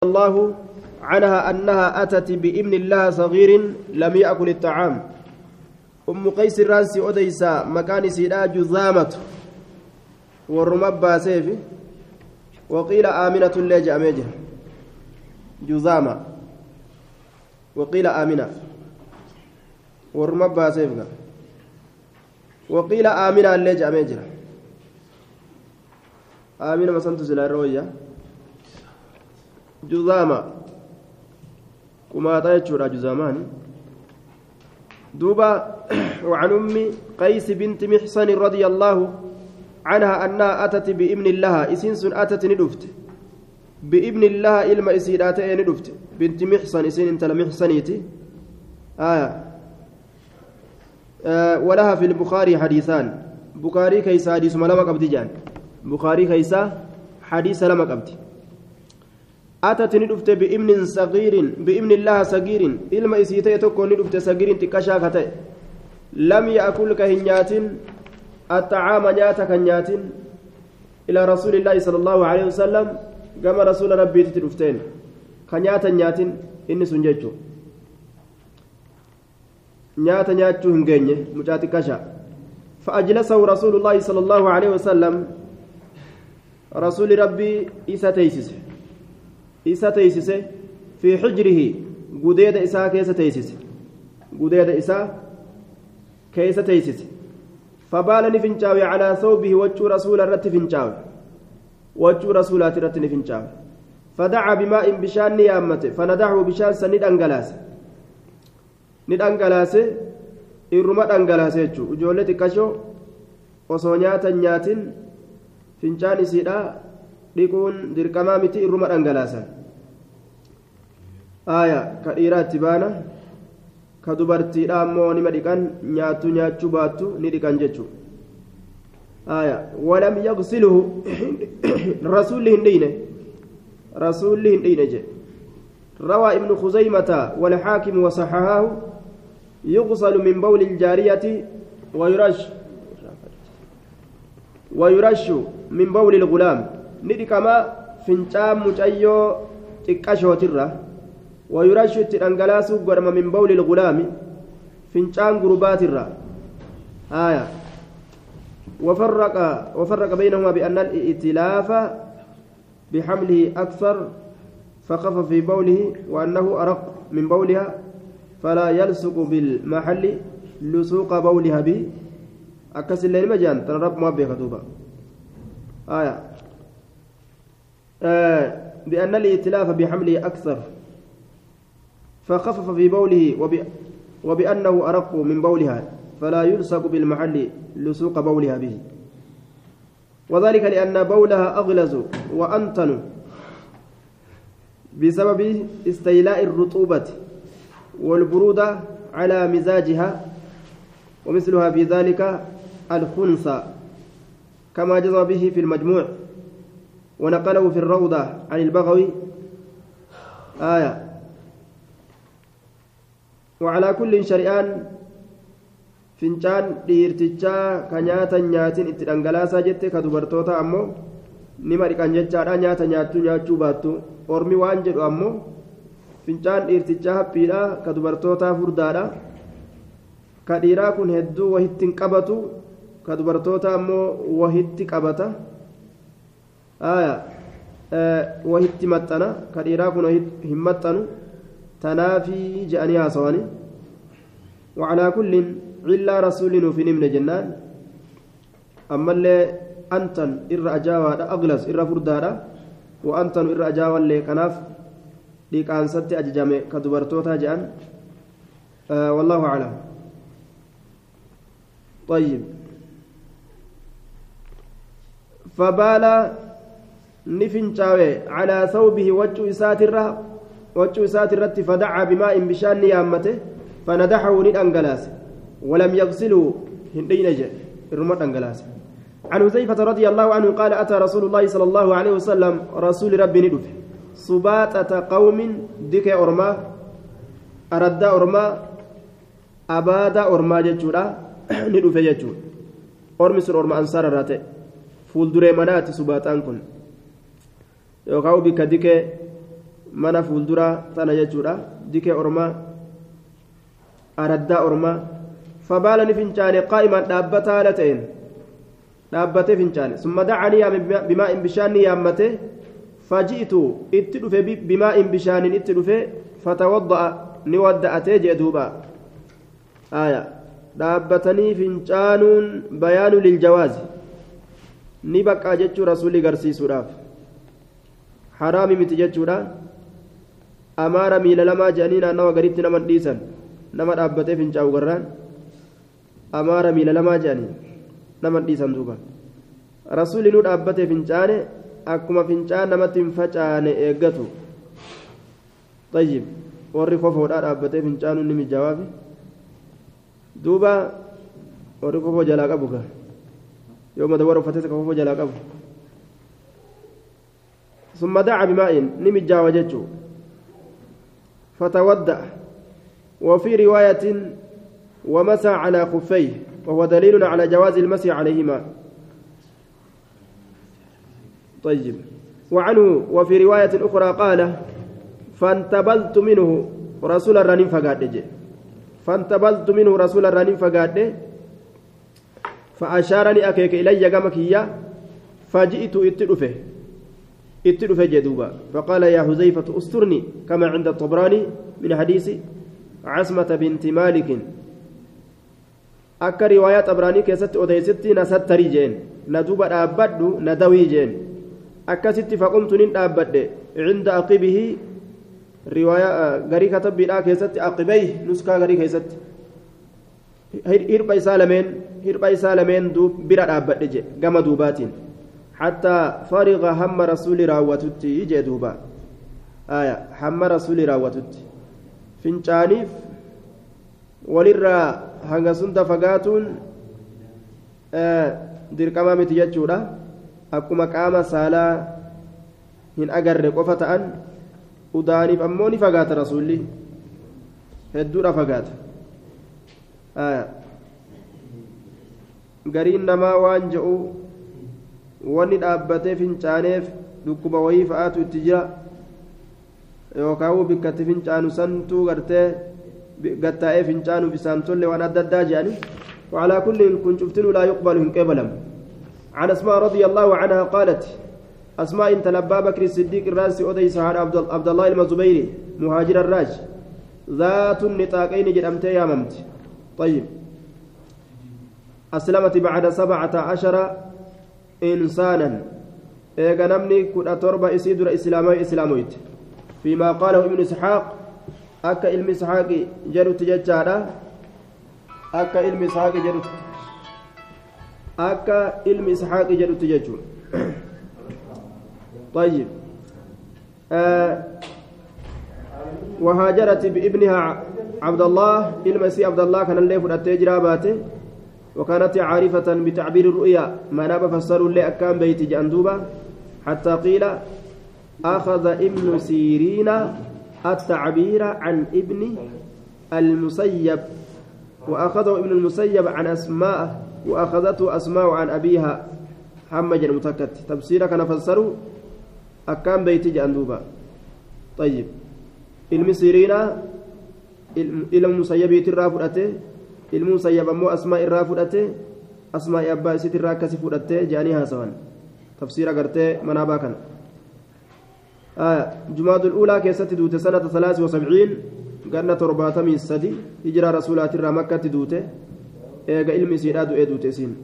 الله عنها أنها أتت بابن الله صغير لم يأكل الطعام. أم قيس الرانسي أديسا مكان سيدا جذامة والرمبا سيف. وقيل آمنة الليجة أميجة. جذامة وقيل آمنة. والرمبا سيف. وقيل آمنة الليجة أميجة. آمنة مسنت سلا الروية juzaama. Kumaaxaa jechuudha juzaamaan دوبا وعن أم قيس بنت محصن رضي الله عنها أنها أتت بابن لها إسنس أتت ندفت بابن الله إلما إسيرات ندفت بنت محصن إسن انت لمحصنيتي آية آه ولها في البخاري حديثان بخاري كيسا حديث ملما قبدي جان بخاري كيسا حديث لما قبدي أتت ندفت بإمن صغير بإمن الله صغير. إلما إسيتي تكون ندفت صغير تكشا كتئ لم يأكل كهنيات الطعام نياتا كنيات إلى رسول الله صلى الله عليه وسلم كما رسول ربي تدفتين كنياتا نيات إني nyaata nyaachuu hin geenye mucaa xiqqasha فأجلسه رسول الله صلى الله عليه وسلم. رسول ربي إسا isa teeysise fi xijrihi gudeeda isaa keessa teeysise gudeeda isaa keessa teeysise فبال نفنشاوي على ثوبه وجه رسول الرت فنشاوي وجه رسولات الرت نفنشاوي فدعا بماء بشان نيامته فندعه بشان سند انغلاس ند انغلاس irruma dhangalaase jechuun ijoollee xiqqashoo osoo nyaatan nyaatin fincaan isiidha dhiquun dirqamaa miti irruma dhangalaasan aaya ka dhiiraa itti baana ka dubartiidha ammoo nima dhiqan nyaattu nyaachuu baattu ni dhiqan jechuudha aaya walam yaqsiluhu rasuulli hin dhiine rasuulli hin dhiine jedhe روى ابن خزيمة والحاكم وصححاه يغسل من بول الجارية ويرش ويرش من بول الغلام ni dhiqamaa fincaan mucayyoo xiqqashootirra wayurashu itti dhangalaasuu godhama min bawli ilgulaami fincaan gurbaatirra haya وفرق وفرق بينهما بأن الائتلاف بحمله أكثر فخف في بوله وأنه أرق من بولها فلا يلصق بالمحل لسوق بولها به أكس الليل مجان تنرب ما بخطوبة آية آه بأن الائتلاف بحمله أكثر. فخفف في بوله وب... وبأنه أرق من بولها فلا يلصق بالمحل لسوق بولها به. وذلك لأن بولها أغلظ وأنتن بسبب استيلاء الرطوبة والبرودة على مزاجها ومثلها في ذلك الخنثى كما جزى به في المجموع. ونقله في الروضة عن البغوي آية وعلى كل شريان fincaan dhiirtichaa ka nyaata nyaatin itti dhangalaasaa jette ka dubartoota ammoo nima dhiqan jechaadha nyaata nyaattuu nyaachuu baattu ormi waan jedhu ammoo fincaan dhiirtichaa haphiidha ka dubartootaa furdaadha ka dhiiraa kun hedduu wahitti hin qabatu ka dubartoota ammoo wahitti qabata wahitti maxxana ka dhiiraa kun hin maxxanu tanaafii je'anii haasawani وعلى كل إلا رسول في نمن جنان. أما اللي أنتن إر أجاوى أغلس إر فردادا وأنتن إر أجاوى اللي كناف ليك أن ستي أججامي كدبرتوتا جأن. آه والله أعلم. طيب. فبال نفنشاوي على ثوبه وجه ساتره وجه ساترت فدعا بماء بشان نيامته فندحه ندانغلاس ولم يغسله هندين جاء. الرمى انغلاس عن حذيفة رضي الله عنه قال أتى رسول الله صلى الله عليه وسلم رسول ربي ندف سباتة قوم دك أرما أرد أرما أباد أرما جتشورا ندف جتشور أرمي سر أرما أنصار راتي. فول دري منات سباتان كن. Yookaan bika dikee mana fuulduraa tana jechuudha dikee ormaa araddaa ormaa fabaala ni fincaane qaa'imaan dhaabbataa haala ta'een dhaabbatee fincaane summa dacanii yaame bimaa'in bishaan ni yaammate faji'tu itti dhufe bimaa'in bishaaniin itti dhufe fatawadda'a ni wadda'atee jee duuba aya dhaabbatanii fincaanuun bayaanu liljawaazi ni baqqaa jechuu rasuulli garsiisuudhaaf haraami miti jechuudha amaara miila lamaa jedhanii naannawa garitti nama dhiisan nama dhaabbatee fincaa'u garraan amaara miila lamaa jedhanii nama dhiisan duuba rasuulli nu dhaabbatee fincaane akkuma fincaan namatti hin facaane eeggatu طيب warri kofoodhaa dhaabbatee fincaanuun ni mijawaafi duuba warri kofoo jalaa qabu gaa yoo madawara uffatee ka kofoo jalaa qabu ثم دعا بماء نمجا وجهه فتودع وفي رواية ومسى على خفيه وهو دليل على جواز المسح عليهما. طيب. وعنه وفي رواية أخرى قال فانتبلت منه رسول الرنين فقاد فانتبلت منه رسول الرنين فقاد فأشارني أكيك إلي قمكية فجئت اتلفه اتلفه جدوبا فقال يا حذيفة استرني كما عند الطبراني من حديث عصمة بنت مالك akka riwaayaa xabraanii keessatti odeysitti na sattarii jeen na duuba dhaabbadhu na dawii jeen akkasitti faqumtu nin dhaabbadhe cinda aqibihi riwaayaa garii katabbiidhaa keessatti aqibey nuskaa garii keessatti hirpha isaa lameen hirpha isaa lameen bira dhaabbadhe je hamma rasuuli raawwatutti jee duuba aya hamma rasuuli raawwatutti fincaaniif walirraa hanga sunda fagaatuun dirqamaa miti jechuudha akkuma qaama saalaa hin agarre qofa ta'an udaaniif ammoo ni fagaata rasuulli hedduudha fagaata gariin namaa waan je'u wanni dhaabbatee fincaaneef dhukkuba wayii fa'aatu itti jira. Yookaan bikkatti fincaanu santuu gartee gattaa'ee fincaanu bisaan tolle waan adda addaa jedhani وعلى كل كن شفتن لا يقبل من قبلهم عن أسماء رضي الله عنها قالت أسماء انت لبا بكر الصديق الراس أدي سعد عبد, الله المزبيري مهاجر الراج ذات النطاقين جرمت يا ممت طيب أسلمت بعد سبعة عشر إنسانا. إيغا نمني كنا تربة إسيدر إسلامي إسلاميت فيما قاله ابن إسحاق akka ilmi ishaaqi jedhutti jechaadha akka ilmi ishaaqi jedhutti akka ilmi ishaaqi jedhutti jechuun طيب. آه وهاجرت بابنها عبد الله المسيح عبد الله كان اللي فدت جراباته وكانت عارفة بتعبير الرؤيا. ما ناب فسروا أكان بيت جندوبة حتى قيل أخذ ابن سيرين التعبير عن ابن المسيب. وأخذه ابن المسيب عن أسماء وأخذته أسماء عن أبيها. حمج المتكت تفسير كان فسروا أكان بيت جندوبة طيب. المسيرين إلى المسيب يترافدته المسيب أمو أسماء الرافدته أسماء أبا سيت الراكس فدته جانيها سوان تفسير قرته منابا كان آه جماد الأولى كيست دوت سنة ثلاث وسبعين قرن ترباتمي السدي هجرة رسولات الرا مكة دوته إيجا علم سيرا دو إدوت سين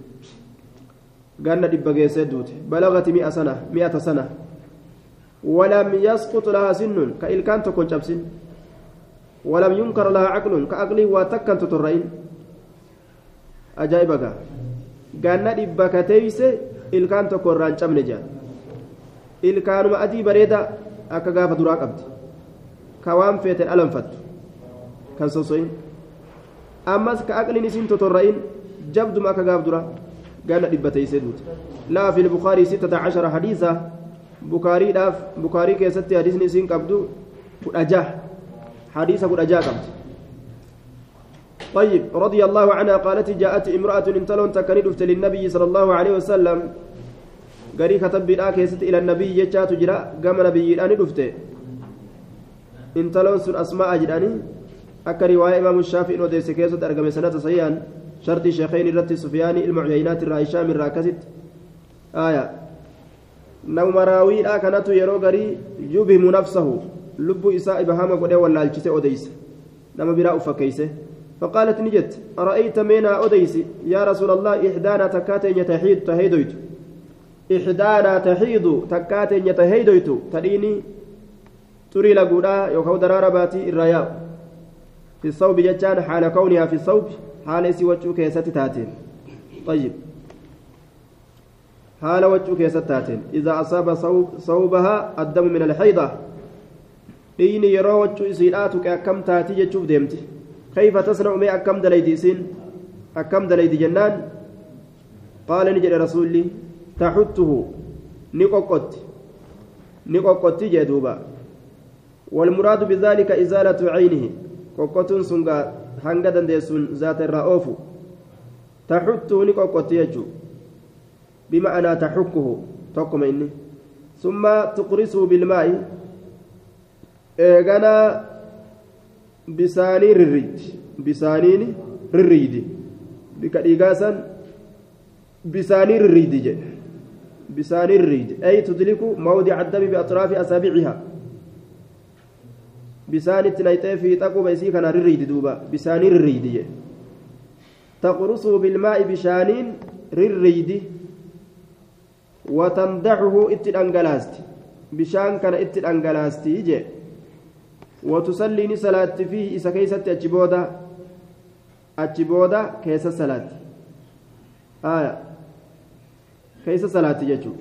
قرن دب دوت بلغت مئة سنة مئة سنة ولم يسقط لها سن كإلكان تكون شبسن ولم ينكر لها عقل كأقل وتكن تترين أجايبك قرن دب كتيس إلكان تكون رانشم نجان ilkaanuma adii bareeda akka gaafa duraa qabdi ka waan feeten alanfattu kan sosoyin ammas ka aqliin isiin totorra'in jabduma akka gaaf dura gana dhibbateeysee duute laa fi lbukaarii sittata cashara hadiisa bukaariidhaaf bukaarii keessatti hadiisni isiin qabdu kudha jaha hadiisa kudha jaha qabdi طيب رضي الله عنها قالت جاءت امرأة انتلون تكني للنبي صلى الله عليه وسلم keessatti ila nabiyyi jechaatu jira gama nabiyyiidhaa ni dhufte intaloon sun asmaa'a jedhanii akka riwaaya imaamu shaafi'in odeesse keessatti argame sanata sayyaan shartii sheekeen irratti sufyaanii ilma cuyaynaati irraa hishaam irraa akkasitti aya nama raawiidha kanatu yeroo garii yubhimu nafsahu lubbuu isaa ibahama godhee wallaalchise odeysa nama biraa ufakkeeyse فقالت نجت أرأيت منا أديس يا رسول الله إحدانا تكاتين تحيد تهيدويت. إحدانا تحيد تكاتين يتهيدويت. تريني تري لقودا يوكو درارة باتي الرياء في الصوب جتان حال كونها في الصوب حال سوى كيسة تاتين. طيب. حال وجه كيسة تاتين. إذا أصاب صوب صوبها الدم من الحيضة. dhiini yeroo wachuu isiidhaa tuqe akkam taati jechuuf akkam dalaydi isiin akkam dalaydi jennaan qaala ni jedhe rasuulli taxuttuhu ni qoqqotti ni qoqqotti jee duuba والمراد بذلك إزالة عينه قوقتون سنغا هنغا دندسون ذات الرؤوف تحته نقوقت يجو بمعنى تحكه تقم إني ثم تقرسه بالماء eeganaa bisaanii rirriidi bisaaniin rirriidi bika dhiigaasan bisaanii rirriidi jedhe bisaanii rirriidi ay tudliku mawdica addami biatraafi asaabiciha bisaan itti nayxee fiixa quba isii kana rirriidi duuba bisaanii rirriidi jedhe taqrusuu bilmaa'i bishaaniin rirriidi watandaxuhu itti dhangalaasti bishaan kana itti dhangalaastii jedhe وتصلي صلاة فيه إذا كيست أجبودا أجبودا كيس صلاة آية كيس صلاة يجو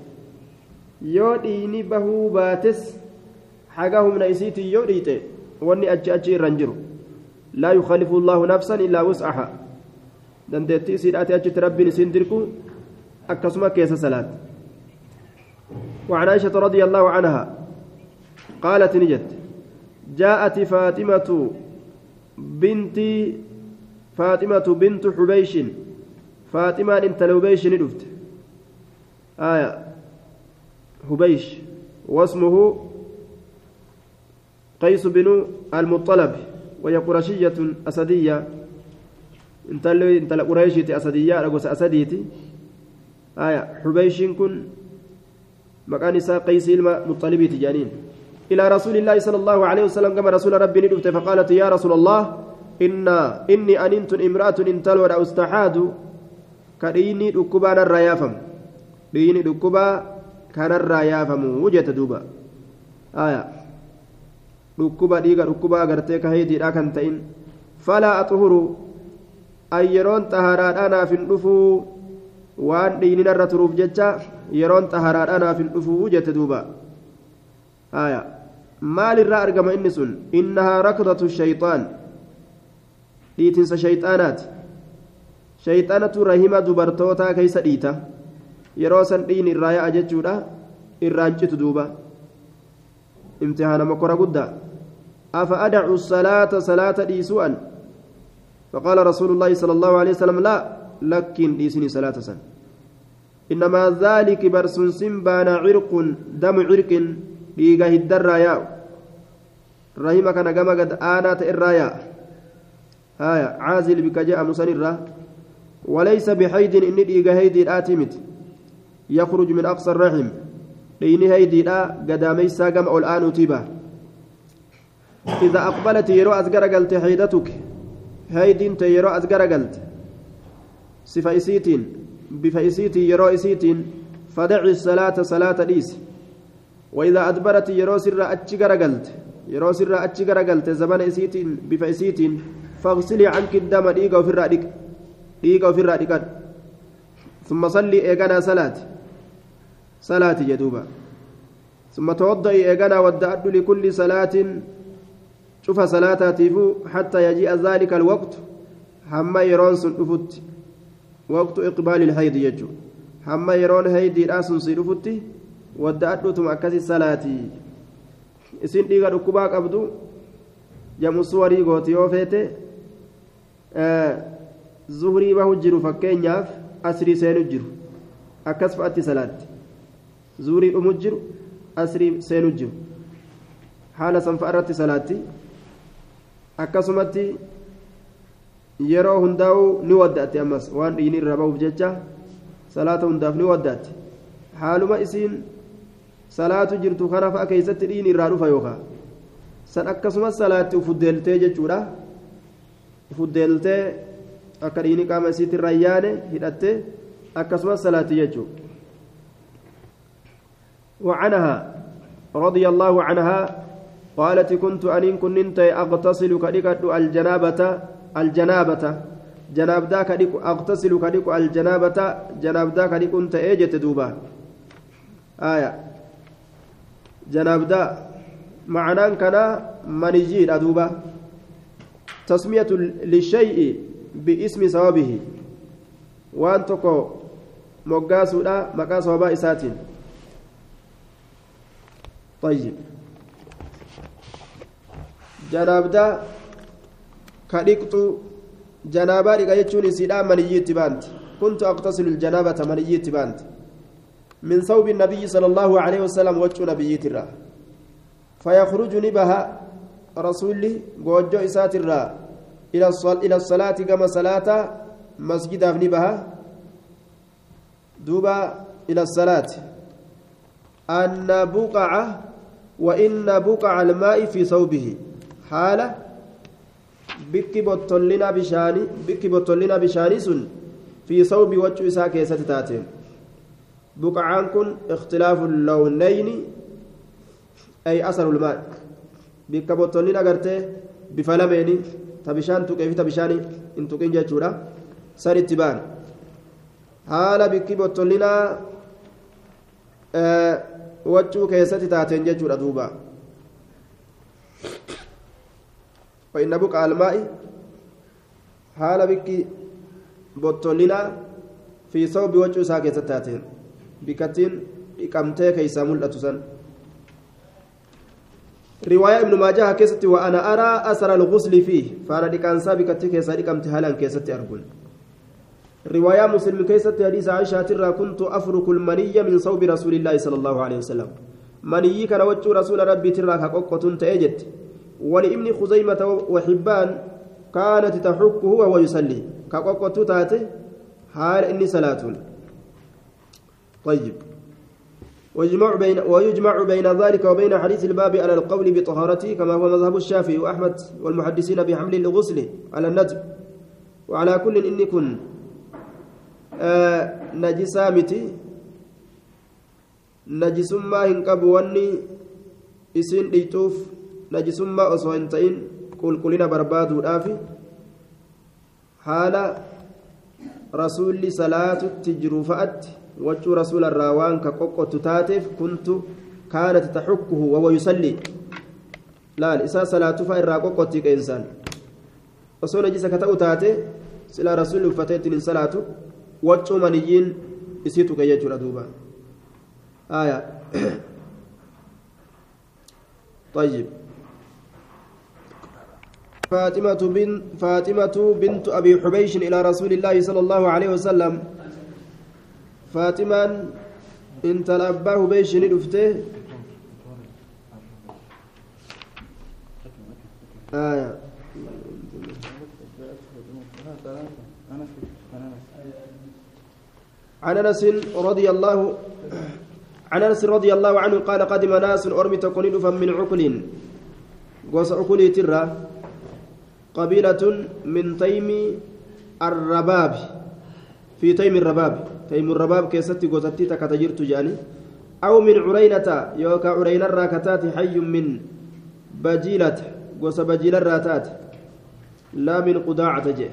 humna isiitiin yoo dhiite wanni achi achi irran jiru laa yukhalifu allaahu nafsan illaa wus'aha dandeettii isiidhaati achitti rabbiin isiin dirqu akkasuma keessa salaat وعن عائشة رضي الله عنها قالت نجت جاءت فاطمة بنت فاطمة بنت حبيش. فاطمة انت ندفت. آية. هبيش واسمه قيس بن المطلب. وهي قرشية أسدية. انت انت أسدية. رقص أسديتي آية. حبيش كن مكان قيس المطلبي تجانين إلى رسول الله صلى الله عليه وسلم كما رسول ربي ندفت فقالت يا رسول الله إن إني أننت امرأة انتل ولا أستحاد كديني دكبا الريافم ديني دكبا كان الريافم وجت دوبا. آية. دكبا ديغا دكبا غرتي كهيدي تئن فلا أطهر. أي يرون طهارات أنا في النفو. وان ديني نرتروف جتا يرون طهارات أنا في النفو. وجت دوبا. آية. Maal irraa argama inni sun innahaa rakdatu shayxaan dhiitinsa shayxaanaati shayxaanatu rahima dubartootaa keeysa dhiita yeroo san dhiin irraa ya'a jechuudha irraan citu duuba imtihaana mokora guddaa afa adacu salaata salaata dhiisu'an فقال رسول الله صلى الله عليه وسلم لا لكن ديسني صلاة سن إنما ذلك برسن سنبان عرق دم عرق dhiiga hiddarraa yaa'u rahima kana gama gad aanaa ta'e irraa yaa'a haya caazil bika je'amu sanirraa بحيد إني ديغا هيدي الآتمت يخرج من أقصى الرحم ديني هيدي لا قدامي ساقم أو الآن تيبا إذا أقبلت يرو أزقر قلت حيدتك هيدين تيرو أزقر قلت سفايسيتين بفايسيتي يرو إسيتين فدعي الصلاة صلاة ديس وإذا أدبرت يرو سر أتشي قلت يرو سر أتشي قلت زمن إسيتين بفايسيتين فاغسلي عنك الدم ديغا وفي الرأدك dhiiga ofirraa dhiqadhu ثم صلي إيقنا صلاة صلاة جدوبا ثم توضئي إيقنا ودأت لكل صلاة شوف صلاة تيفو حتى يجيء ذلك الوقت حما يرون سنفت وقت إقبال الحيض يجو. حما يرون هيدي راسن سنفت wadda adhuutuma akkasi salaatii isin dhiiga dhukkubaa qabdu jamu suwarii gooti yoo feete eh, zuhurii bahu jiru fakkeenyaaf asrii seenu jiru. Akkas fa'aatti salaatti. Zuhurii dhumu jiru asrii seenu jiru. Haala sanfa irratti salaatti. Akkasumatti yeroo hundaa'u ni waddaatti ammas waan dhiini irra bahuuf jecha salaata hundaaf ni waddaatti. Haaluma isiin salaatu jirtu kana fa'a keessatti dhiini irraa dhufa yookaan san akkasumas salaatti ufuddeeltee jechuudha ufuddeeltee akka dhiini qaama isiitti irra yaane hidhattee akkasumas salaatti jechuudha. وعنها رضي الله عنها قالت كنت أنين كنت أغتسل كدكت الجنابة الجنابة جنابدا كدك أغتسل كدك الجنابة جنابدا كدك كنت إيجت دوبا آية جنابدا معناه كان منجيد دوبا تسمية للشيء باسم ثوابه وأن تكو مقاسودا مقاس وباء ساتين طيب janaabdaa ka dhiqxu janaabaa dhiqa jechuun isiidhaa maniyyiitti baanti kuntu aqtasilu ljanaabata maniyyiitti min sawbi nabiyyi sala allaahu aleyhi wasalam waccuu nabiyyiitirraa fayakhruju ni baha rasulli goojjoo isaatirraa ila salaati gama salaataa masjidaaf ni baha duuba ila salaati anna buqaca وإن بقع الماء في ثوبه حالة بك بطلنا بشاني بك بطلنا بشاني سن في ثوب وجه إساء كيسة تاتين بقعان كن اختلاف اللونين أي أثر الماء. بك بطلنا قرتي بفلمين تبشان تكيف تبشاني إن تكين جاتشورا سر اتبان. حالة بك بطلنا آه wachuu keessatti taateen jechuudha duuba فإن بقع الماء حال بك بطلنا في صوب وجه ساكت تاتين. بكتين إقامتي كيسا ملأة سن. رواية ابن ماجه كيست وأنا أرى أثر الغسل فيه فأنا دكان سابقة كيسا إقامتي هلا كيست أرجل رواية مسلم كيست حديث عائشة ترى كنت أفرك المنية من صوب رسول الله صلى الله عليه وسلم. مني كان وجه رسول ربي ترى كقوقة تأجت. ولابن خزيمة وحبان كانت تحكه وهو يصلي كقوقة تاتي حال إني صلاة طيب ويجمع بين ويجمع بين ذلك وبين حديث الباب على القول بطهارته كما هو مذهب الشافعي وأحمد والمحدثين بحمل الغسل على الندب وعلى كل إن كن najisaa miti najisummaa hin qabu wanni isiin dhiituuf najisummaa osoo hin ta'in qulqullina barbaaduudhaaf haala rasuulli salaatutti qoqqottu taateef kuntu kaanat taxukkuhu wawa yusallii laal isaa salaatufa irraa qoqqotti qeensaan osoo najisa ka ta'u taate silaa rasuulli uffatee ittiin hin salaatu waccuu maniyyiin isii tuqe jechuudha duuba aya طيب فاطمة بنت فاطمة بنت أبي حبيش إلى رسول الله صلى الله عليه وسلم فاطمة انت الأباه بيش ندفته آية عن انس رضي الله عن انس رضي الله عنه قال قدم ناس ارمي تكون من عقل غوس عقل ترى قبيلة من تيم الرباب في تيم الرباب تيم الرباب كيستي غوستي تكتجرت جاني. أو من عرينة يوكا عرينة الراكتات حي من بجيلة غوس بجيلة الراتات لا من قداعة جه.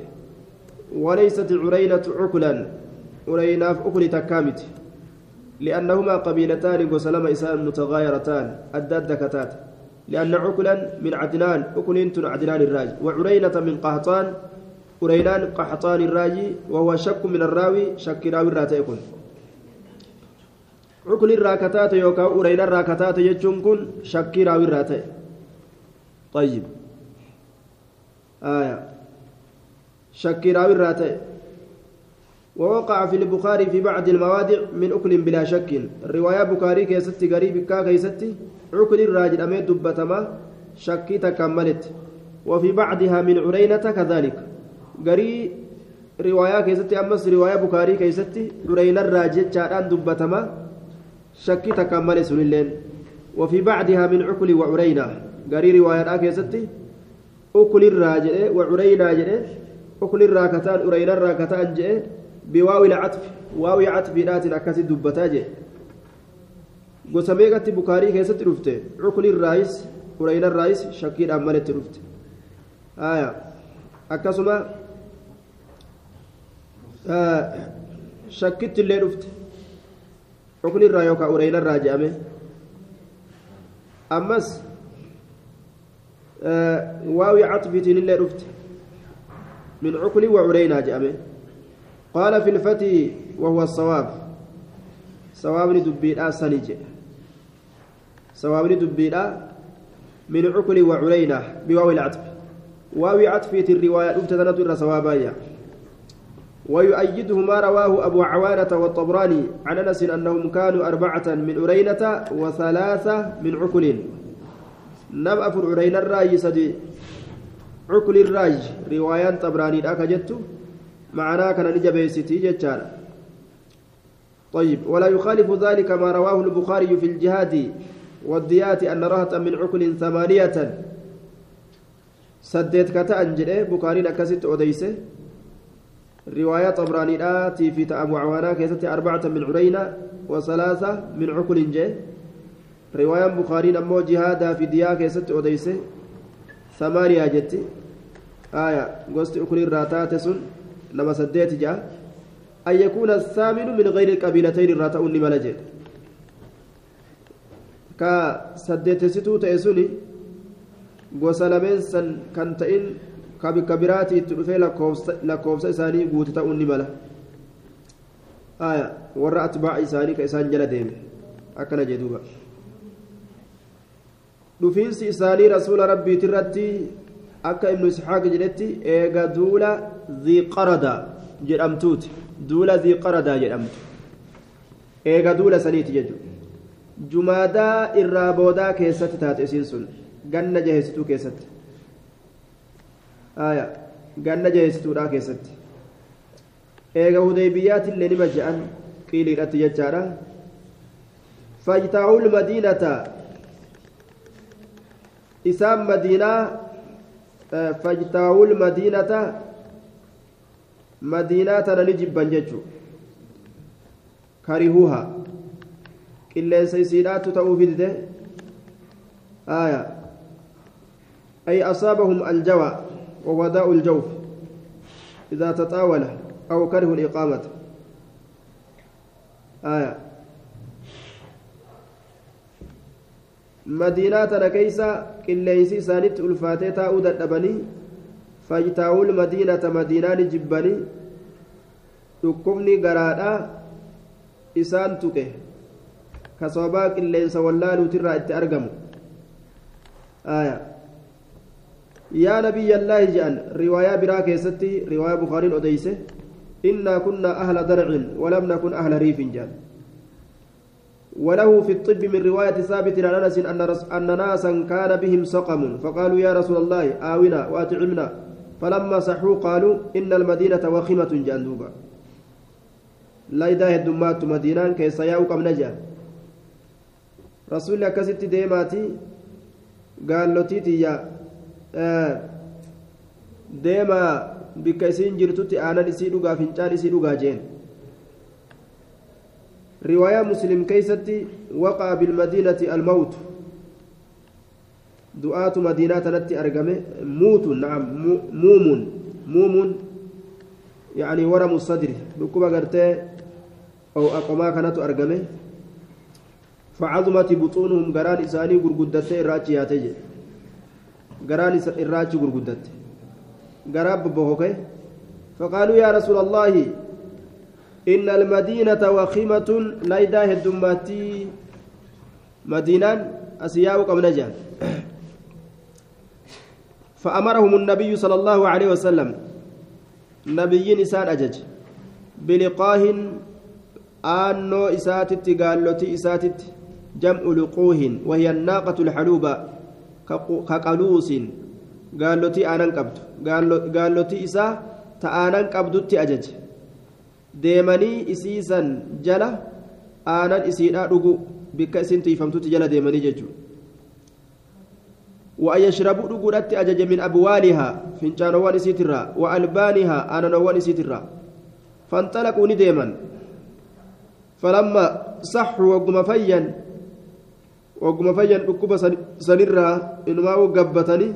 وليست عرينة takkaa miti li'annahuma qabiilataani gosa lama isaan mutaghaayiratan adda adda kataate لأن عقلا من عدنان أكلين عدنان الراجي وعرينة من قهطان عرينان قحطان الراجي وهو شك من الراوي شك راوي الراتيكون عقل الراكتات يوكا عرينا الراكتات يجون كن شك راوي الراتي طيب آية شك راوي الراتي ووقع في البخاري في بعض المواضع من أكل بلا شك الرواية بخاري كيستي قريب كا كيستي عكل الراجل أميد دبتما شكي تكملت وفي بعضها من عرينة كذلك قري رواية كيستي أمس رواية بخاري كيستي عرينة الراجل شاران دبتما شكي تكمل سنلين وفي بعضها من عكل وعرينة قري رواية كيستي أكل الراجل وعرينة جئ أكل الراكتان عرينة الراكتان جئ بواو العطف واو عطف ذات أكاسي دبتاجي gosa meeqatti bukaarii keessatti dhufte cukli irraayis urayna irraayis shakkiidhaan maletti dhufte haya akkasuma illee dhufte cukli irraa yookaan urayna irraa je'ame ammas waawi catfiitiin illee dhufte min cukli wa uraynaa je'ame قال في الفتي وهو الصواب صواب دبيدا سنجي صواب دبيدا من عقل وعلينا بواو العطف واو عطفية الرواية ابتدنت إلى صوابايا ويؤيده ما رواه أبو عوانة والطبراني عن أنس أنهم كانوا أربعة من أرينة وثلاثة من عقل نم أفر أرينا الرأي سدي عقل الراج روايان طبراني أكجت معناه كان نجبيستي جتشان طيب ولا يخالف ذلك ما رواه البخاري في الجهاد والديات أن رهة من عقل ثمانية. سديت كتأن جده بخاري نكست أوديسه رواية طبراني آتي في أبو عوانا كيست أربعة من عرينة وثلاثة من عقل جه رواية بخاري نمو جهاد في ديا كيست أوديسه ثمانية جتي. آية قصت عقل الراتات لما سديت جاء أن يكون الثامن من غير القبيلتين الراتون ملجد ka saddeetessituu ta'e suni gosa lameen san kan ka bikka biraatii itti dhufee lakkoofsa isaanii guute ta'uun ni mala warra atbaaca isaanii ka isaan jala deeme akkana jee duuba dhufiinsi isaanii rasuula rabbiitirratti akka ibnu isxaaq jedhetti eega duula ziiqarada jedhamtuuti duula ziiqaradaa jedhamtu eega duula saniiti jechuudha jumaadaa irraa boodaa keessatti taate isiin sun ganna jaheessituu keessatti ganna jaheessituudhaa keessatti eega hudeybiyyaatillee nima je'an qiiliidhatti jechaadha fajtaa'ul madiinata isaan madiinaa fajtaa'ul madiinata madiinaa tana ni jibban jechuu karihuuha qilleensa isiidhaattu ta'uu fidde آية أي أصابهم الجوى ووداء الجوف إذا تطاول أو كره الإقامة. آية. مدينة كيسة قليسي سانت ألفاتي تاؤد الأبني المدينة مدينة جبني dhukkubni garaadhaa isaan tuqe ka sababaa qilleensa wallaaluutirraa itti argamu yaa nabiyyallaahi jedhan riwaayaa biraa keessatti riwaayaa bukaariin odeyse innaa kunna ahla darcin walam nakun ahla riifin jedhan وله في الطب من رواية ثابت عن أنس أن, أن ناسا كان بهم سقم فقالوا يا رسول الله آونا وأطعمنا فلما صحوا قالوا إن المدينة وخمة جندوبا laayidaa heddummaattu madiinaan keessa yaa'uu qabna jedhan rasuulli akkasitti deemaati gaallotiitiyya deema bikka isiin jirtutti aanan isii dhugaa fincaan isii dhugaa jeen. Riwaayaa muslim keeysatti waqa'a bilmadiinati almawtu du'aatu madiinaa tanatti argame muutu naam muumun muumun yani wara sadri dhukkuba gartee ow'aqomaa kanatu argame. Facazumat buxuunuhum garaan isaanii gurguddattee irraa achi yaate jedhe قران إراجي قرقدت قراب ببهوكي فقالوا يا رسول الله إن المدينة وخيمة لا يداه الدماتي مدينة أسياء قمنجا فأمرهم النبي صلى الله عليه وسلم nabiyyiin isaan ajaje. Biliqaahin aannoo isaatitti gaallotii isaatitti jam'u luquuhin wahiya annaaqatu lxaluuba ka qaluusin gaallotii aanan qabdu gaallotii isaa ta aanan qabdutti ajaje deemanii isiisan jala aanan isiidhaa dhugu bikka isin tiifamtutti jala deemanii jechuudha وأن يشربوا دغودت أجج من أبوالها فنجانوان إسيترا وألبانها آنانوان إسيترا فانطلقوا نديما فلما صحوا وقم فيا وقم فيا ركوب سنرا إنما وقبتني.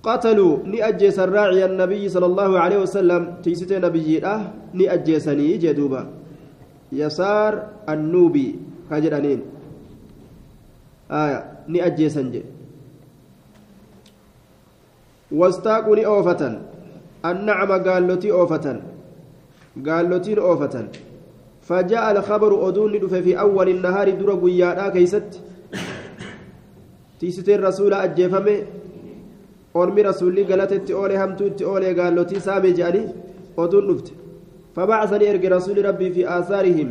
قتلوا نأجيس الراعي النبي صلى الله عليه وسلم. تيسيت نبي أه نأجيسني جدوبا يسار النوبي كاجرانين آية نأجيسن جي. واستاقوا لأوفة النعم قالتي أوفة قالتين أوفة فجاء الخبر أدون في أول النهار در قيادا كيست. تيستي الرسول أجيفمي أرمي رسولي قالت أولي همتو أولي قالتي سامي جاني أدون نفت فبعثني إرق رسول ربي في آثارهم.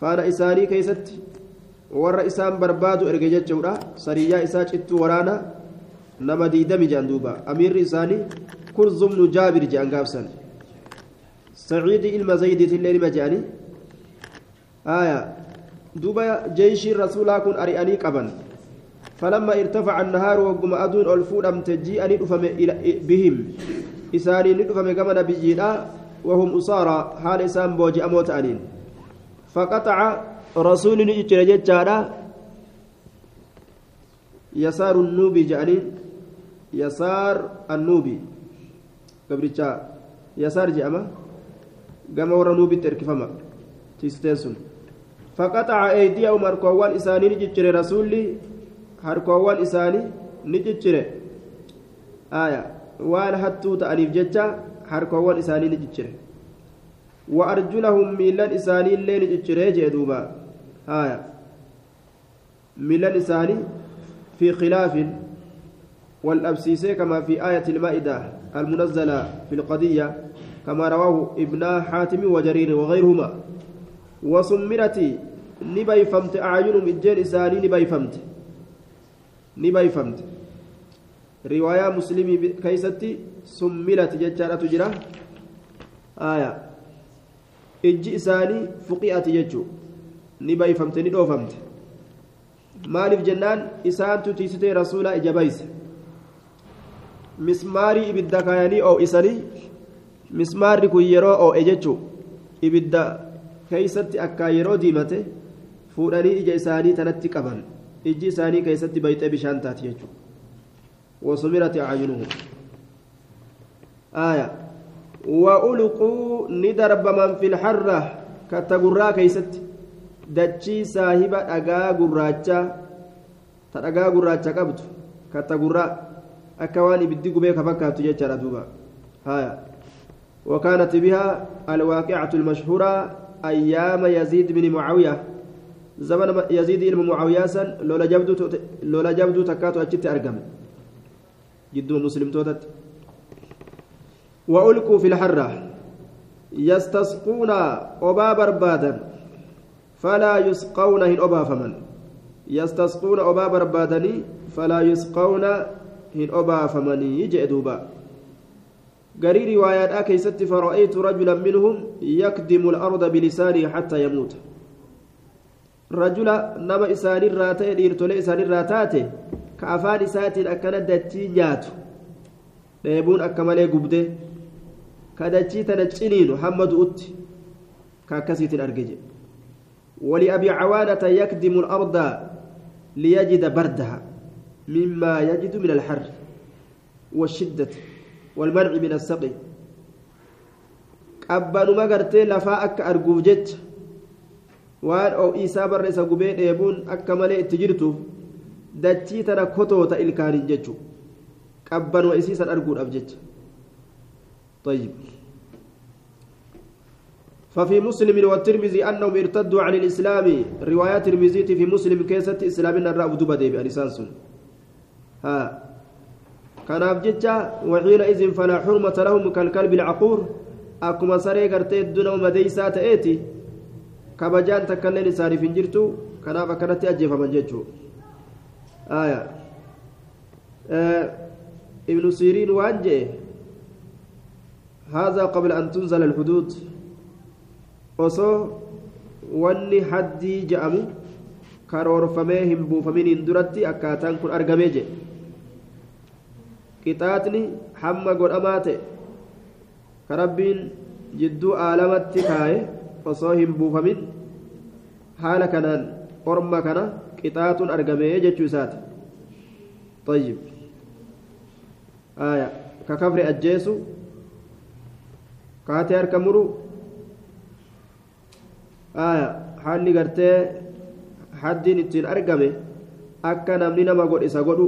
فأنا إساني كيست. warra isaan barbaadu erge jechuudha sariyyaa isaa cittuu waraana nama diidami jedhan ilma zaydiitillee nima jedhanii aya duuba jeeshiin rasuulaa kun ari'anii qaban فلما ارتفع النهار وقم أدون الفودم تجيئني دفم بهم. إساني ندفم كما نبينا وهم أسارى حال إسان بوجي أموت أنين. فقطع رسول نجتر جتشارا يسار النوبي جانين يسار النوبي. قبرتشا يسار جاما قام ورا نوبي تركفما تيستنسون فقطع أيديهم هركوان إساني نجتر رسولي هركوان إساني نجتر آية waan hattuu ta'aniif jecha harkoowwan isaanii ni ciccire. وأرجلهم ميلان إساني اللين جتشري جدوبا هايا ميلان إساني في خلاف والأبسيسي كما في آية المائدة المنزلة في القضية كما رواه ابن حاتم وجرير وغيرهما وسمرت نبي فمت أعينهم الجيل إساني نبي فمت نبي فمت رواية مسلمي كيستي سمرت جتشارة تجرى آية isaanii fuqi'ati jechuu ni bayfamte ni dhoofamte maaliif jennaan isaantu tiisitee rasuulaa ija bayse mismaarii ibidda kaayanii oo'isanii mismaarri kun yeroo oo'e jechuun ibidda keeysatti akka yeroo diimate fuudhanii ija isaanii tanatti qaban. Iji isaanii keessatti bayxee bishaan taati jechuudha wasumirati aayunuhu aaya. Ni darbaman filharra katta gurraa keeysatti. Dachii saahiba dhagaa gurraacha ta dhagaa gurraacha qabdu katta gurraa akka waan ibiddi gubee ka fakkaatu jechaadha duuba. Aaya. وكانت بها الواقعة المشهورة أيام يزيد بن معاوية. زمن يزيد بن معاوية سن لولا جبدو لولا جبدو تكاتو أجت أرقم. جدو مسلم توتت. وألقوا في الحرة. يستسقون أبا بربادا فلا يسقون هن أبا فمن. يستسقون أبا بربادني فلا يسقون هن أبا فمن. يجئ دوبا. قري روايات أكيست فرأيت رجلا منهم يكدم الأرض بلسانه حتى يموت. رجل نما إسان الراتي ديرتولي إسان الراتاتي كأفان إساتين أكنت دتي نياتو kadachii tana ciniinu hamma du'utti ka akkasiitin arge jedhe ولأبي عوانة يكدم الأرض ليجد بردها مما يجد من الحر والشدة. والمنع من السقي qabbanuma gartee lafaa akka arguuf jecha waan oo'isaa barra isa gubee dheebuun akka malee itti jirtuuf dachii tana kotoota ilkaaniin jechuudha qabbanuma isiisan arguudhaaf jecha طيب ففي مسلم والترمذي أنهم ارتدوا عن الإسلام روايات الترمذي في مسلم كيسة إسلامنا الرأب دبدي بأنسانسون ها كان أبجدت وحينئذ فلا حرمة لهم كالكلب العقور akkuma saree gartee hedduu nama madeeysaa ta'eeti kabajaan takkailleen isaaniif hin jirtu kanaaf akkanatti ajjeefaman jechuudha ibnu siiriin waan jee هذا قبل أن تنزل الحدود osoo wanni haddii je'amu karoorfamee hin buufaminiin duratti akkaataan kun argamee jedhe qixaaxni hamma godhamaa ta'e ka rabbiin jidduu aalamatti kaaye osoo hin buufamin haala kanaan orma kana qixaaxuun argamee jechuu isaati طيب آية ككفر أجيسو أركمرو آية حالي قرتي حدين اتين أرقمي أكا نمني نما قد إسا قدو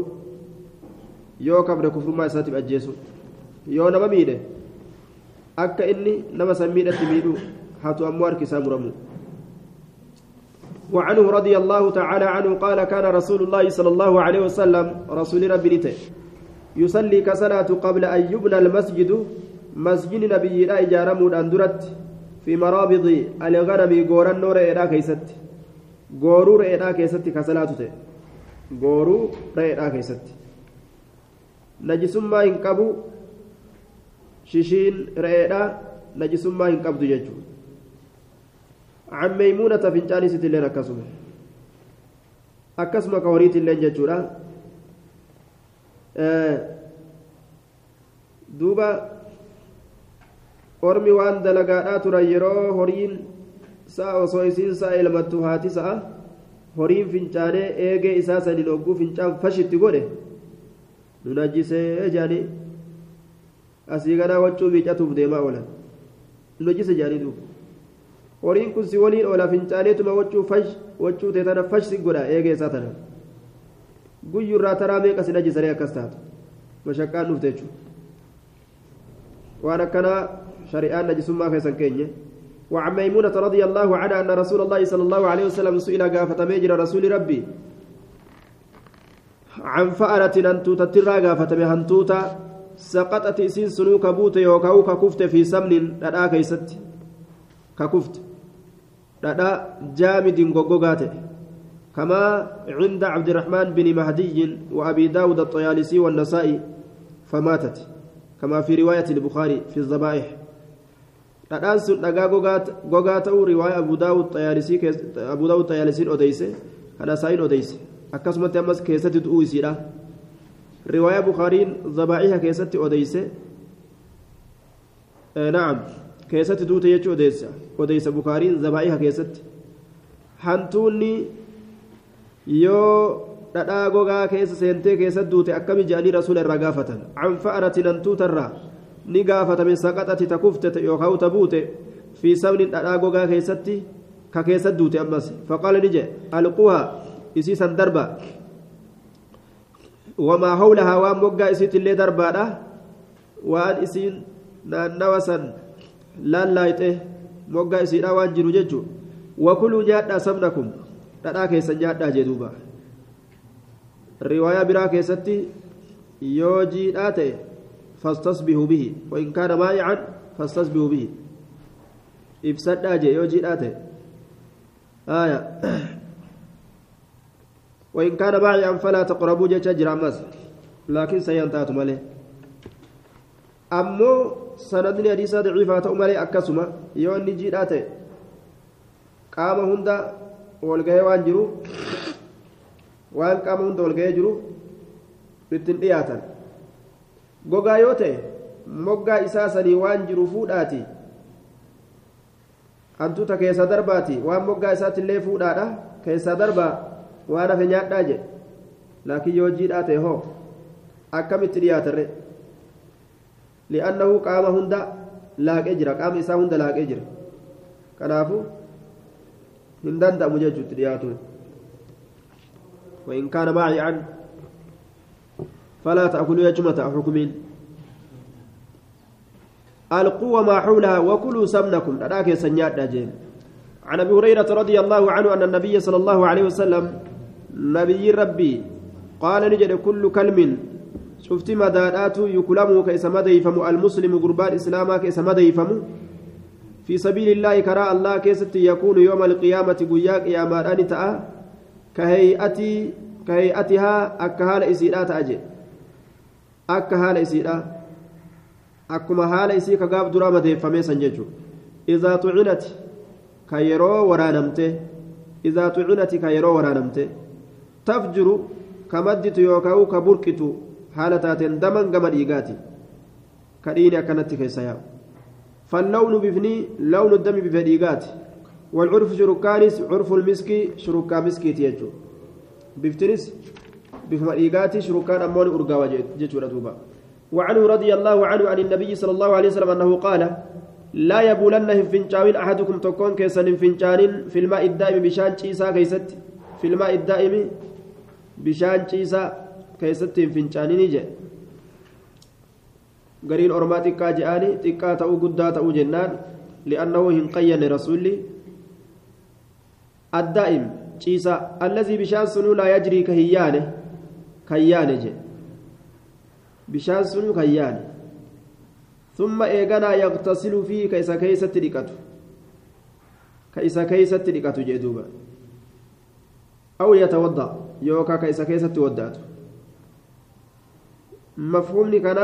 yoo kafre kufrummaa isaatiif ajjeesu yoo nama miidhe akka inni nama san miidhatti miidhu hatu ammoo harki isaa muramu. وعنه رضي الله تعالى عنه قال كان رسول الله صلى الله عليه وسلم رسول ربي يصلي كصلاة قبل أن يبنى المسجد مسجد نبي لا إجارة أندرت في مرابض الغنم غورا نور إيدا كيست غورو رئيدا كيست كصلاة غورو رئيدا كيست najisummaa hin qabu shishiin re'eedha najisummaa hin qabdu jechuudha عن ميمونة فنجان ستلين أكسمة أكسمة كوريت اللين جتشورا آه دوبا ormi waan dalagaadhaa turan yeroo horiin sa'a osoo isiin sa'a elmattu haati sa'a horiin fincaanee eegee isaa saniin hogguu fincaan fashitti godhe nu najjisee jedhanii asii ganaa waccuu miicatuuf deemaa oolan nu najjise jedhanii duuba horiin kun si waliin oola fincaaneetuma waccuu fash waccuu ta'e tana fash si godha eegee isaa tana guyyurraa taraa meeqa si najjisanii akkas taatu mashaqqaan dhufte jechuudha waan akkanaa shari'aan najisummaa keessan keenye وعن ميمونة رضي الله عنها أن رسول الله صلى الله عليه وسلم سئل قافة ميجر رسول ربي عن فأرة أنتوتا ترى قافة هنتوتا سقطت إسين سنوك بوت يوكاو ككفت في سمن لدى كيست. ككفت. لدى جامد غوغوغات كما عند عبد الرحمن بن مهدي وأبي داود الطيالسي والنسائي فماتت. كما في رواية البخاري في الذبائح. dhadhaan sun dhagaa gogaa ta'uu riwaaya abu daawud xayaalisiin odeyse kana saayin odeyse akkasumatti ammas keessatti du'uu isiidha riwaaya bukaariin zabaa'iha keessatti odeyse na'am keessatti duute jechuu odeysa odeysa bukaariin zabaa'iha keessatti hantuunni yoo dhadhaa gogaa keessa seentee keessatti duute akkami jedhanii rasuula irraa gaafatan an fa'aratin hantuutarraa ni gaafatame saqaxati takufte yookaan tabuute fi sabni dhadhaa gogaa keessatti ka keessatti duute ammas faqaala ni jedhe alquha isii san darba wamaa hawlahaa waan moggaa isiit illee darbaadha waan isiin naannawa san laallaayxe moggaa isiidha waan jiru jechuun wakuluu nyaadhaa sabnakum dhadhaa keessan nyaadhaa jee duuba riwaayaa biraa keessatti yoo jiidhaa ta'e فاستصبحوا به وإن كان مائعا فاستصبحوا به إفسد أجي يوجي آته آية وإن كان مائعا فلا تقربوا جيش جرامس لكن سينتهت ماله أمو سندني حديثة ضعيفة ماله أكسما يوم نجي آته قام هندا والغاية وان جرو. وان قام هندا والغاية جرو. ta'e moggaa isaa sanii waan jiru fuudhaati hantuuta keessa darbaati waan moggaa isaatti illee fuudhaadha keessa darbaa waan hafe nyaadhaa jedhe laakiin yoo jiidhaa ta'e hoo akkamitti dhiyaatarre li'annahu qaama hunda laaqee jira qaama isaa hunda laaqee jira kanaafu hin danda'amu jechuutti dhiyaatuun وإن كان معي عن فلا تأكلوا يجمة حكمين القوة ما حولها وكلوا سمنكم لذلك سنيات جين عن أبي هريرة رضي الله عنه أن النبي صلى الله عليه وسلم نبي ربي قال نجد كل كلم شفت مدادات يكلم كيس مديفم المسلم قربان إسلاما كيس مديفم في سبيل الله كراء الله كيست يكون يوم القيامة قياك يا ماراني تأ كهيئتي كهيئتها أكهال إسيرات أجي أكهال إسيرات akkuma haala isii ka gaaf duraa madeeffamee san jechuudha izaa tucinati ka yeroo waraanamte izaa tucinati ka yeroo waraanamte tafjiru ka madditu yookaan ka burqitu haala taateen daman gama dhiigaati. Ka dhiini akkanatti keessa yaa'u فاللون بفني لون الدم بفديقات والعرف شركانس عرف المسكي شركا مسكي تيجو بفتنس بفديقات شركان أمون أرقا وجيت دوبا وعنه رضي الله عنه عن النبي صلى الله عليه وسلم أنه قال لا يبولن فنجاوين أحدكم تكون كيسن فنجان في الماء الدائم بشان شيسا كيست في الماء الدائم بشان شيسا كيست فنجان نجي قرين أرماتك جاءني تكا تأو قدا تأو جنان لأنه هنقين رسولي الدائم شيسا الذي بشان سنو لا يجري كهيانه كهيانه جي bishaan sun kan yaane. ثم إيغانا يغتسل فيه كيسا كيسة تلقته كيسا كيسة تلقته جدوبا أو يتوضأ يوكا كيسا كيسة توداته مفهومني كان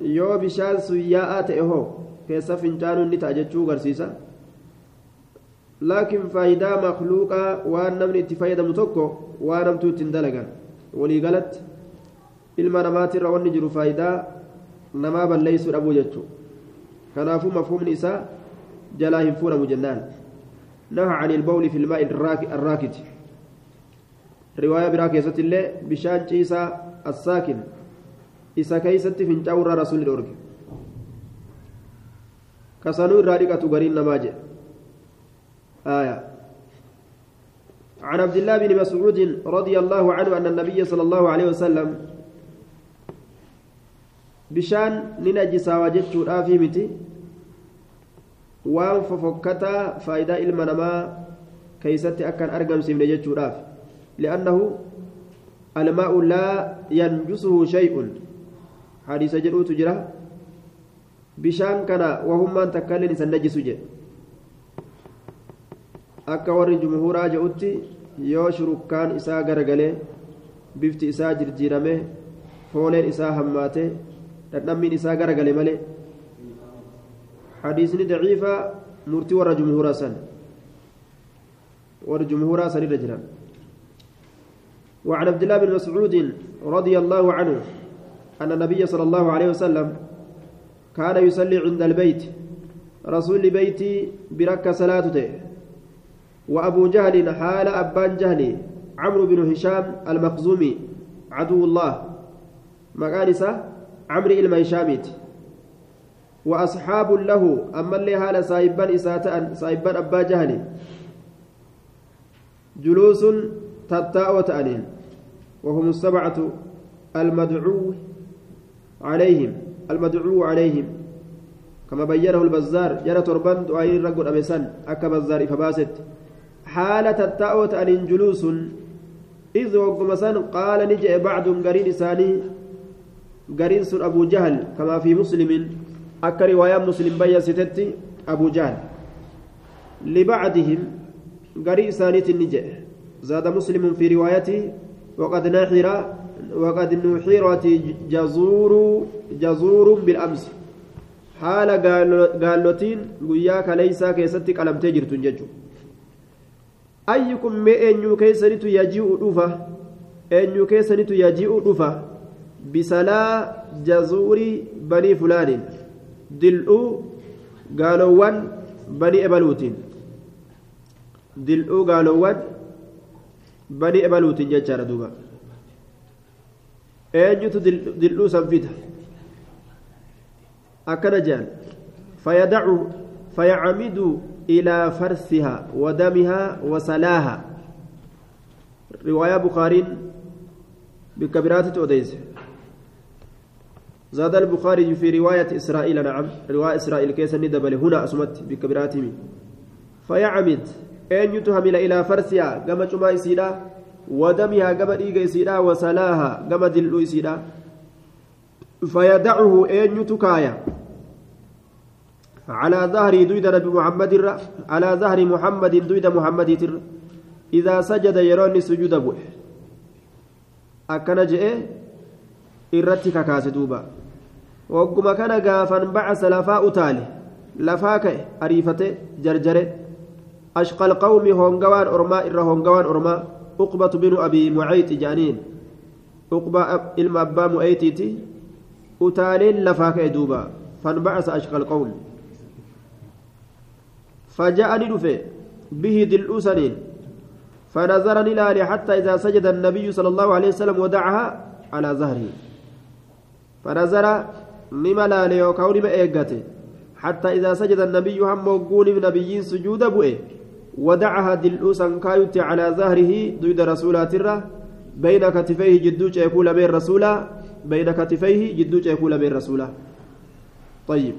yoo bishaan sun yaa'aa ta'e hoo keessa fincaanuun ni ta'a jechuu garsiisa laakiin faayidaa makluuqaa waan namni itti fayyadamu tokko waan namtuu ittiin dalagan waliigalatti ilma namaatirra wanni jiru faayidaa namaa balleeysuu dhabuu jechuu kanaafuu mafhumni isaa jalaa hin fuudhamu jennaan نهى عن البول في الماء الراكد رواية براك يست الله بشان عيسى الساكن إسا كيست فنجاور رسول الأرق كسانو الرادقة قرين نماجئ آية عن عبد الله بن مسعود رضي الله عنه أن النبي صلى الله عليه وسلم bishaan ni najisaawaa jechuudhaafi miti. Waan fofokkataa faayidaa ilma namaa keeysatti akkan argamsiifne jechuudhaaf li'annahu almaa'u laa yanjusuhu shay'un hadiisa jedhuutu jira bishaan kana wahummaan takkailleen isan najisu jedhe akka warri jumhuuraa jedhutti yoo shurukkaan isaa garagalee bifti isaa jirjiirame fooleen isaa hammaate dhadhammiin isaa garagale malee hadiisni daciifa murtii warra jumhuuraa san warra jumhuuraa san irra jiran وعن عبد الله بن مسعود رضي الله عنه أن النبي صلى الله عليه وسلم كان يصلي عند البيت رسول بيتي بركة صلاته. وأبو جهل حال أبان جهل عمرو بن هشام المخزومي عدو الله. مقالسة عمرو إلما هشاميت وأصحاب له أما اللي هال سايبان إساءة سايبان أبا جهل. جلوس تتاء وتأنين وهم السبعة المدعو عليهم المدعو عليهم. كما بينه البزار جرى تربان دعائين رقل أمسان أكا بزار فباست. حالة تتاء وتأنين جلوس إذ وقمسان قال نجئ بعض قرين إساني قرين سن أبو جهل كما في مسلم. أكا رواية مسلم بيا ستتي أبو جهل. لبعدهم قرين إسانيت النجئ زاد مسلم في روايته وقد نحر وقد نحرت جزور جزور بالأمس. حال قالوتين قياك ليس كيستي قلمتي جرتون ججو. أيكم أنيو كيسنت يجيء دفا أنيو كيسنت يجيء دفا بسلا جزور بني فلان. دلؤ قالوان بني إبلوتين. دلؤ قالوان bani ebaluutiin jechaadha duuba eenyutu dildhuu san fida akkana jedhan fayadacu fayacamidu ilaa farsiha wadamiha wasalaaha riwaayaa bukaariin bikka biraatitti odeyse زاد البخاري في رواية إسرائيل نعم رواية إسرائيل كيس ندبل هنا أسمت بكبراتهم فيعمد أن يتهمل إلى فرسها كما جمع إسيدا ودمها كما ديق إسيدا وسلاها كما دلو إسيدا فيدعه أن يتكايا على ظهر دويد نبي محمد على ظهر محمد دويد محمد تر إذا سجد يروني سجود بوح أكن جئ irratti kakaase duuba. Wagguma kana gaafan bacasa lafaa utaale lafaa ka'e ariifate jarjare. Alqawmi hongawaan ormaa irra hongawaan ormaa uqbatu binu abii mucayti jedhaniin uqba ilma abbaa mu'aytiiti utaaleen lafaa ka'e duuba fanbacasa ashqa alqawmi فجاءني دفه به دلؤسنين فنظرني لالي حتى إذا سجد النبي صلى الله عليه وسلم ودعها على ظهره فنظر نما لالي نما إيقاته حتى إذا سجد النبي هم وقون نبيين سجود بؤه ودعها دلؤسا كايت على ظهره ضد رسولات الره بين كتفيه جدوش يقول بين رسولا. بين كتفيه جدوش يقول بين رسولا. طيب.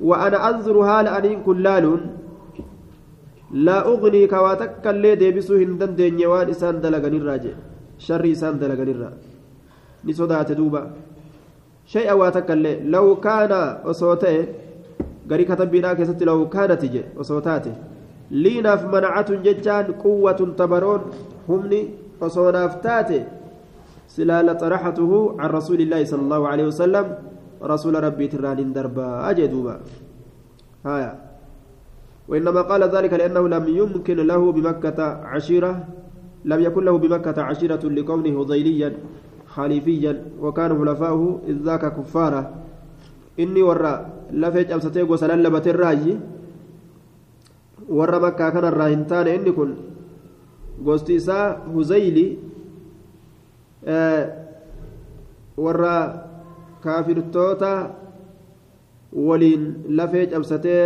وأنا أنظر هال أنين كلالون. لا أغني كواتك اللي ديبسو هندن دنيا وان إسان دلغن الراجع شر إسان دلغن الراجع نسودات دوبا شيء واتك اللي لو كان أصوته. غري كتبنا كيست لو كانت جي. أصوتاته. Liinaaf manacatun jechaan quwwatun tabaroon humni osoo naaf taate silaa laxaraxatuhu can rasuuli illaahi sala allahu aleyhi wasalam rasuula rabbiitirraan hin darbaa jee duuba haya وإنما قال ذلك لأنه لم يمكن له بمكة عشيرة لم يكن له بمكة عشيرة لكونه هذيليا خليفيا وكان خلفاؤه إذ ذاك كفارا إني ورى لفج أمستيق وسللبت الراجي warra makkaa kanarraa hin taane inni kun gosti isaa huzayli warra kaafirtoota waliin lafee cabsatee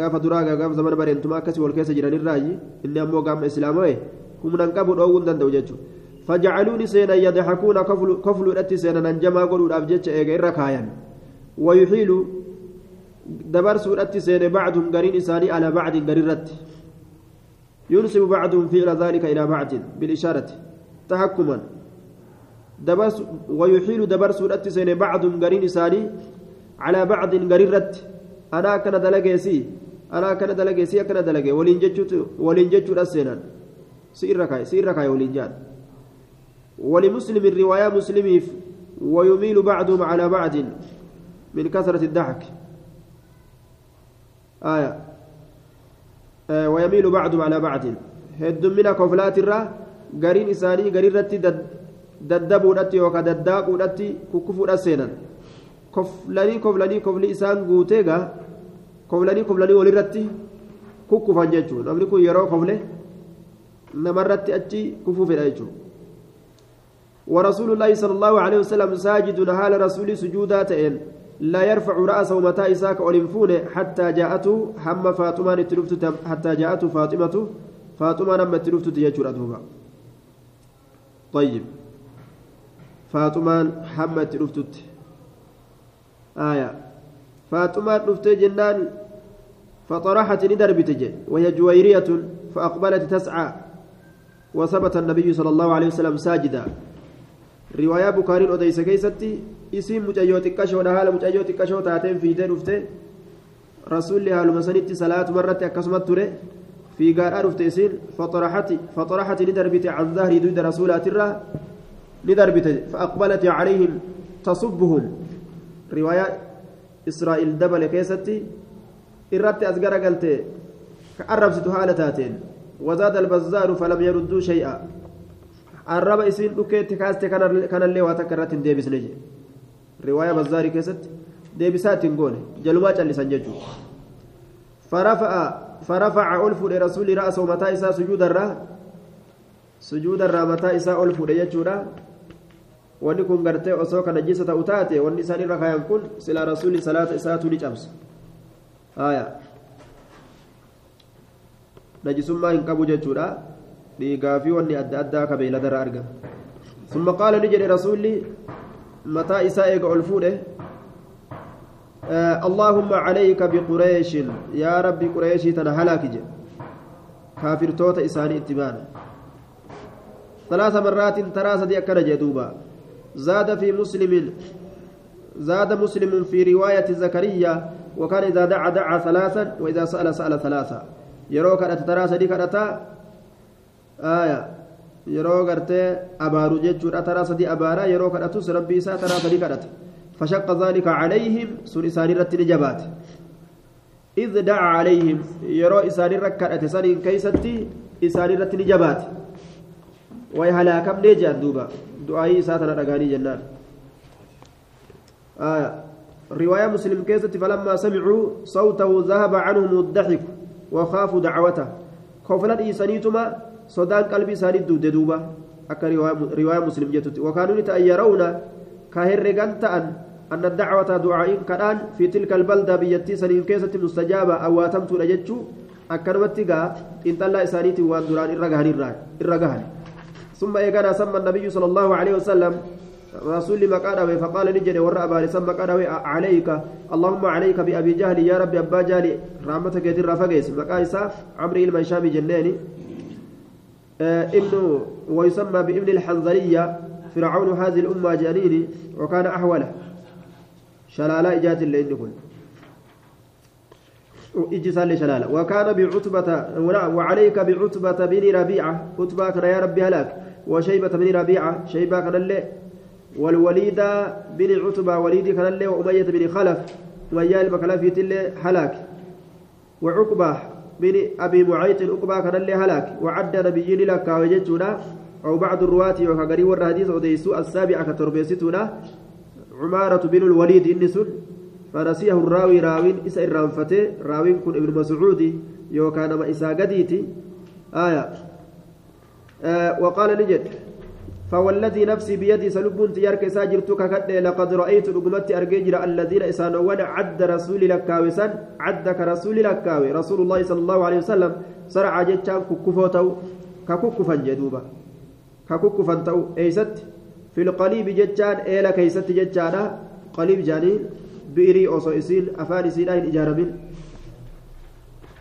gaafa duraa gaafa zamana bareentuma akkasii wal keessa jiranirraayi inni ammoo gaama islaamaa humnan qabu dhoowwuu hin danda'u jechuudha فجعلوني سينا يضحكون كفل كفل أتي سينا ننجما قولوا أبجتش إيجا إرى كايا dabarsuu dhatti seene bacduhum gariin isaanii alaa bacdin garirratti ينسب بعضهم فعل ذلك إلى بعض بالإشارة. تحكما. دبس ويحيل دبرس الأتسين بعضهم قرين ساني على بعض قريرت. أنا كان دلقيسي أنا كان دلقي ولين جتشت ولين جتشت السنة سير ركاي سير ركاي ولين جان. ولمسلم الرواية مسلم ويميل بعضهم على بعض من كثرة الضحك. آية. آه ويميل بعضهم على بعض. هدم من كفلات الرا قرين إساني قرين رتي ددبوا رتي وكا دداقوا رتي ككفوا السينا كفلني كفلني كفلي إسان قوتيغا كفلني كفلني ولي رتي ككفا جيتشو. نمني كو يرو كفله نمرت أتي كفو في الأيجو ورسول الله صلى الله عليه وسلم ساجد هال رسول سجوداتين. لا يرفع رأسه متى إساك أولنفون حتى جاءته هم فاطمة تلفت حتى جاءته فاطمة فاطمة لما تلفت تيجر أدوبا. طيب. فاطمة هم تلفت آية. فاطمة لفت جنان فطرحت ندر بتجي. وهي جويرية فأقبلت تسعى. وثبت النبي صلى الله عليه وسلم ساجدا. رواية بكاري أديس كيستي isiin mucayyoo xiqqashoodha haala mucayyoo xiqqashoo taateen fiidee dhufte rasuulli haaluma sanitti salaatuma irratti akkasumas ture fiigaadhaa dhufte isiin faxaraxati ni darbite can zahrii duyda rasuulaatirraa ni darbite faaqbalat calayhim tasubbuhum riwaayaa israa'iil dabale keessatti irratti as garagalte ka arrabsitu haala taateen وزاد البزار فلم يردوا شيئا الرب اسين دكيت كاست كان اللي واتكرت ديبس نجي رواية بزاري كيست ديبسات نقول جلوما جلسان ججو فرفع فرفع ألف لرسول رأسه متى إساء سجود الرا سجود الرا متى إساء ألف ليجورا ta'u taate wanni isaan irra kaayan kun silaa rasuulli salaata isaatu ni cabsa. Haya najisummaa hin qabu jechuudha. Dhiigaa fi wanni adda addaa ka beeyladarra argama ثم قال نجري رسولي متى إساء ألفوده آه اللهم عليك بقريش يا ربي قريش تنهلاك كافر توت إساني اتبانا ثلاث مرات ترى صديق كان جدوبا زاد في مسلم زاد مسلم في رواية زكريا وكان إذا دعا دعا ثلاثا وإذا سأل سأل ثلاثا يروك أن تترى سديك آية yeroo gartee abaaru jechuudha. Taraa sadii abaaraa yeroo kadhatus rabbii isaa taraa sadii kadhate. Fashaqqa zaalika calayhim sun isaanii irratti ni jabaate. إذ دعا عليهم يرى إسان ركعت سنين كيستي إسان رت نجبات ويهلا كم نجا دوبا دعائي ساتنا رقاني جنان آية رواية مسلم كيست فلما سمعوا صوته ذهب عنهم الضحك وخافوا دعوته خوفنا إيسانيتما صدان قلبي ساني دود دوبا أكا رواية مسلم جتت وكانوا يتأيرون كهرقان تأن أن الدعوة دعاء كان في تلك البلدة بيتي سنين كيسة مستجابة أو واتمت لجتشو أكنمت إن تلا إسانيتي وان دران إرقهن ثم إيقنا سمى النبي صلى الله عليه وسلم رسول ما قال فقال نجد ورأى باري سمى قال عليك اللهم عليك بأبي جهل يا ربي أبا جهل رحمتك يدير رفقيس مقايسة عمري المنشامي جناني آه ابن ويسمى بابن الحنظلية فرعون هذه الأمة جانيني وكان أحوله. شلالة إجات اللي كن إجسال شلالة. وكان بعتبة وعليك بعتبة بن ربيعة. عتبة كان يا ربي هلاك. وشيبة بن ربيعة شيبة كان اللي والوليد بن عتبة وليد كان اللي وأمية بن خلف. ويال مكلفية اللي هلاك. وعقبة بن أبي معيط عقبة كان اللي هلاك وعد نبيين لك وجدتنا أو بعض الرواة وكغري والحديث وديسو السابعة كتربيستنا عمارة بن الوليد إني سن فنسيه الراوي راوين إسا إرانفته راوين كن ابن مسعود يوكان ما إسا قديتي. آية. آه وقال نجد فوالذي نفسي بيدي سلب تيارك ساجرتك كد لقد رأيت رقمتي أرجيجر الذين إسانون عد رسول لكاوي سن عدك رسول لكاوي. رسول الله صلى الله عليه وسلم سرع جتشان ككفوتو كككفا جدوبا كككفا تو أيست في القليب جتان إيلا كيست جتانا قليب جاني بئري أوصو إسين أفان إسين أين إجارمين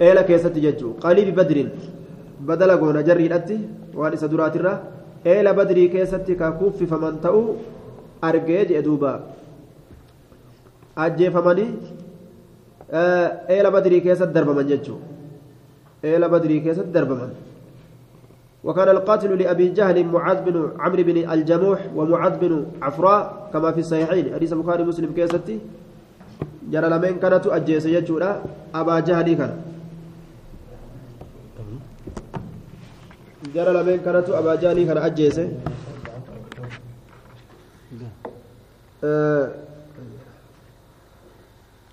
إيلا كيست جتو قليب بدر بدل قونا جري الأتي وان إسا درات إيلا بدري كيست ككوف فمن تأو أرجيج أدوبا أجي فمني إيلا بدري كيست درب من جتو إيلا بدري كيست درب من وكان القاتل لأبي جهل معاذ بن عمرو بن الجموح ومعاذ بن عفراء كما في الصحيحين حديث البخاري مسلم كيستي جرى لمن كانت أجيس يجورا أبا جهل كان جرى لمن كانت أبا جهل كان أجيس أه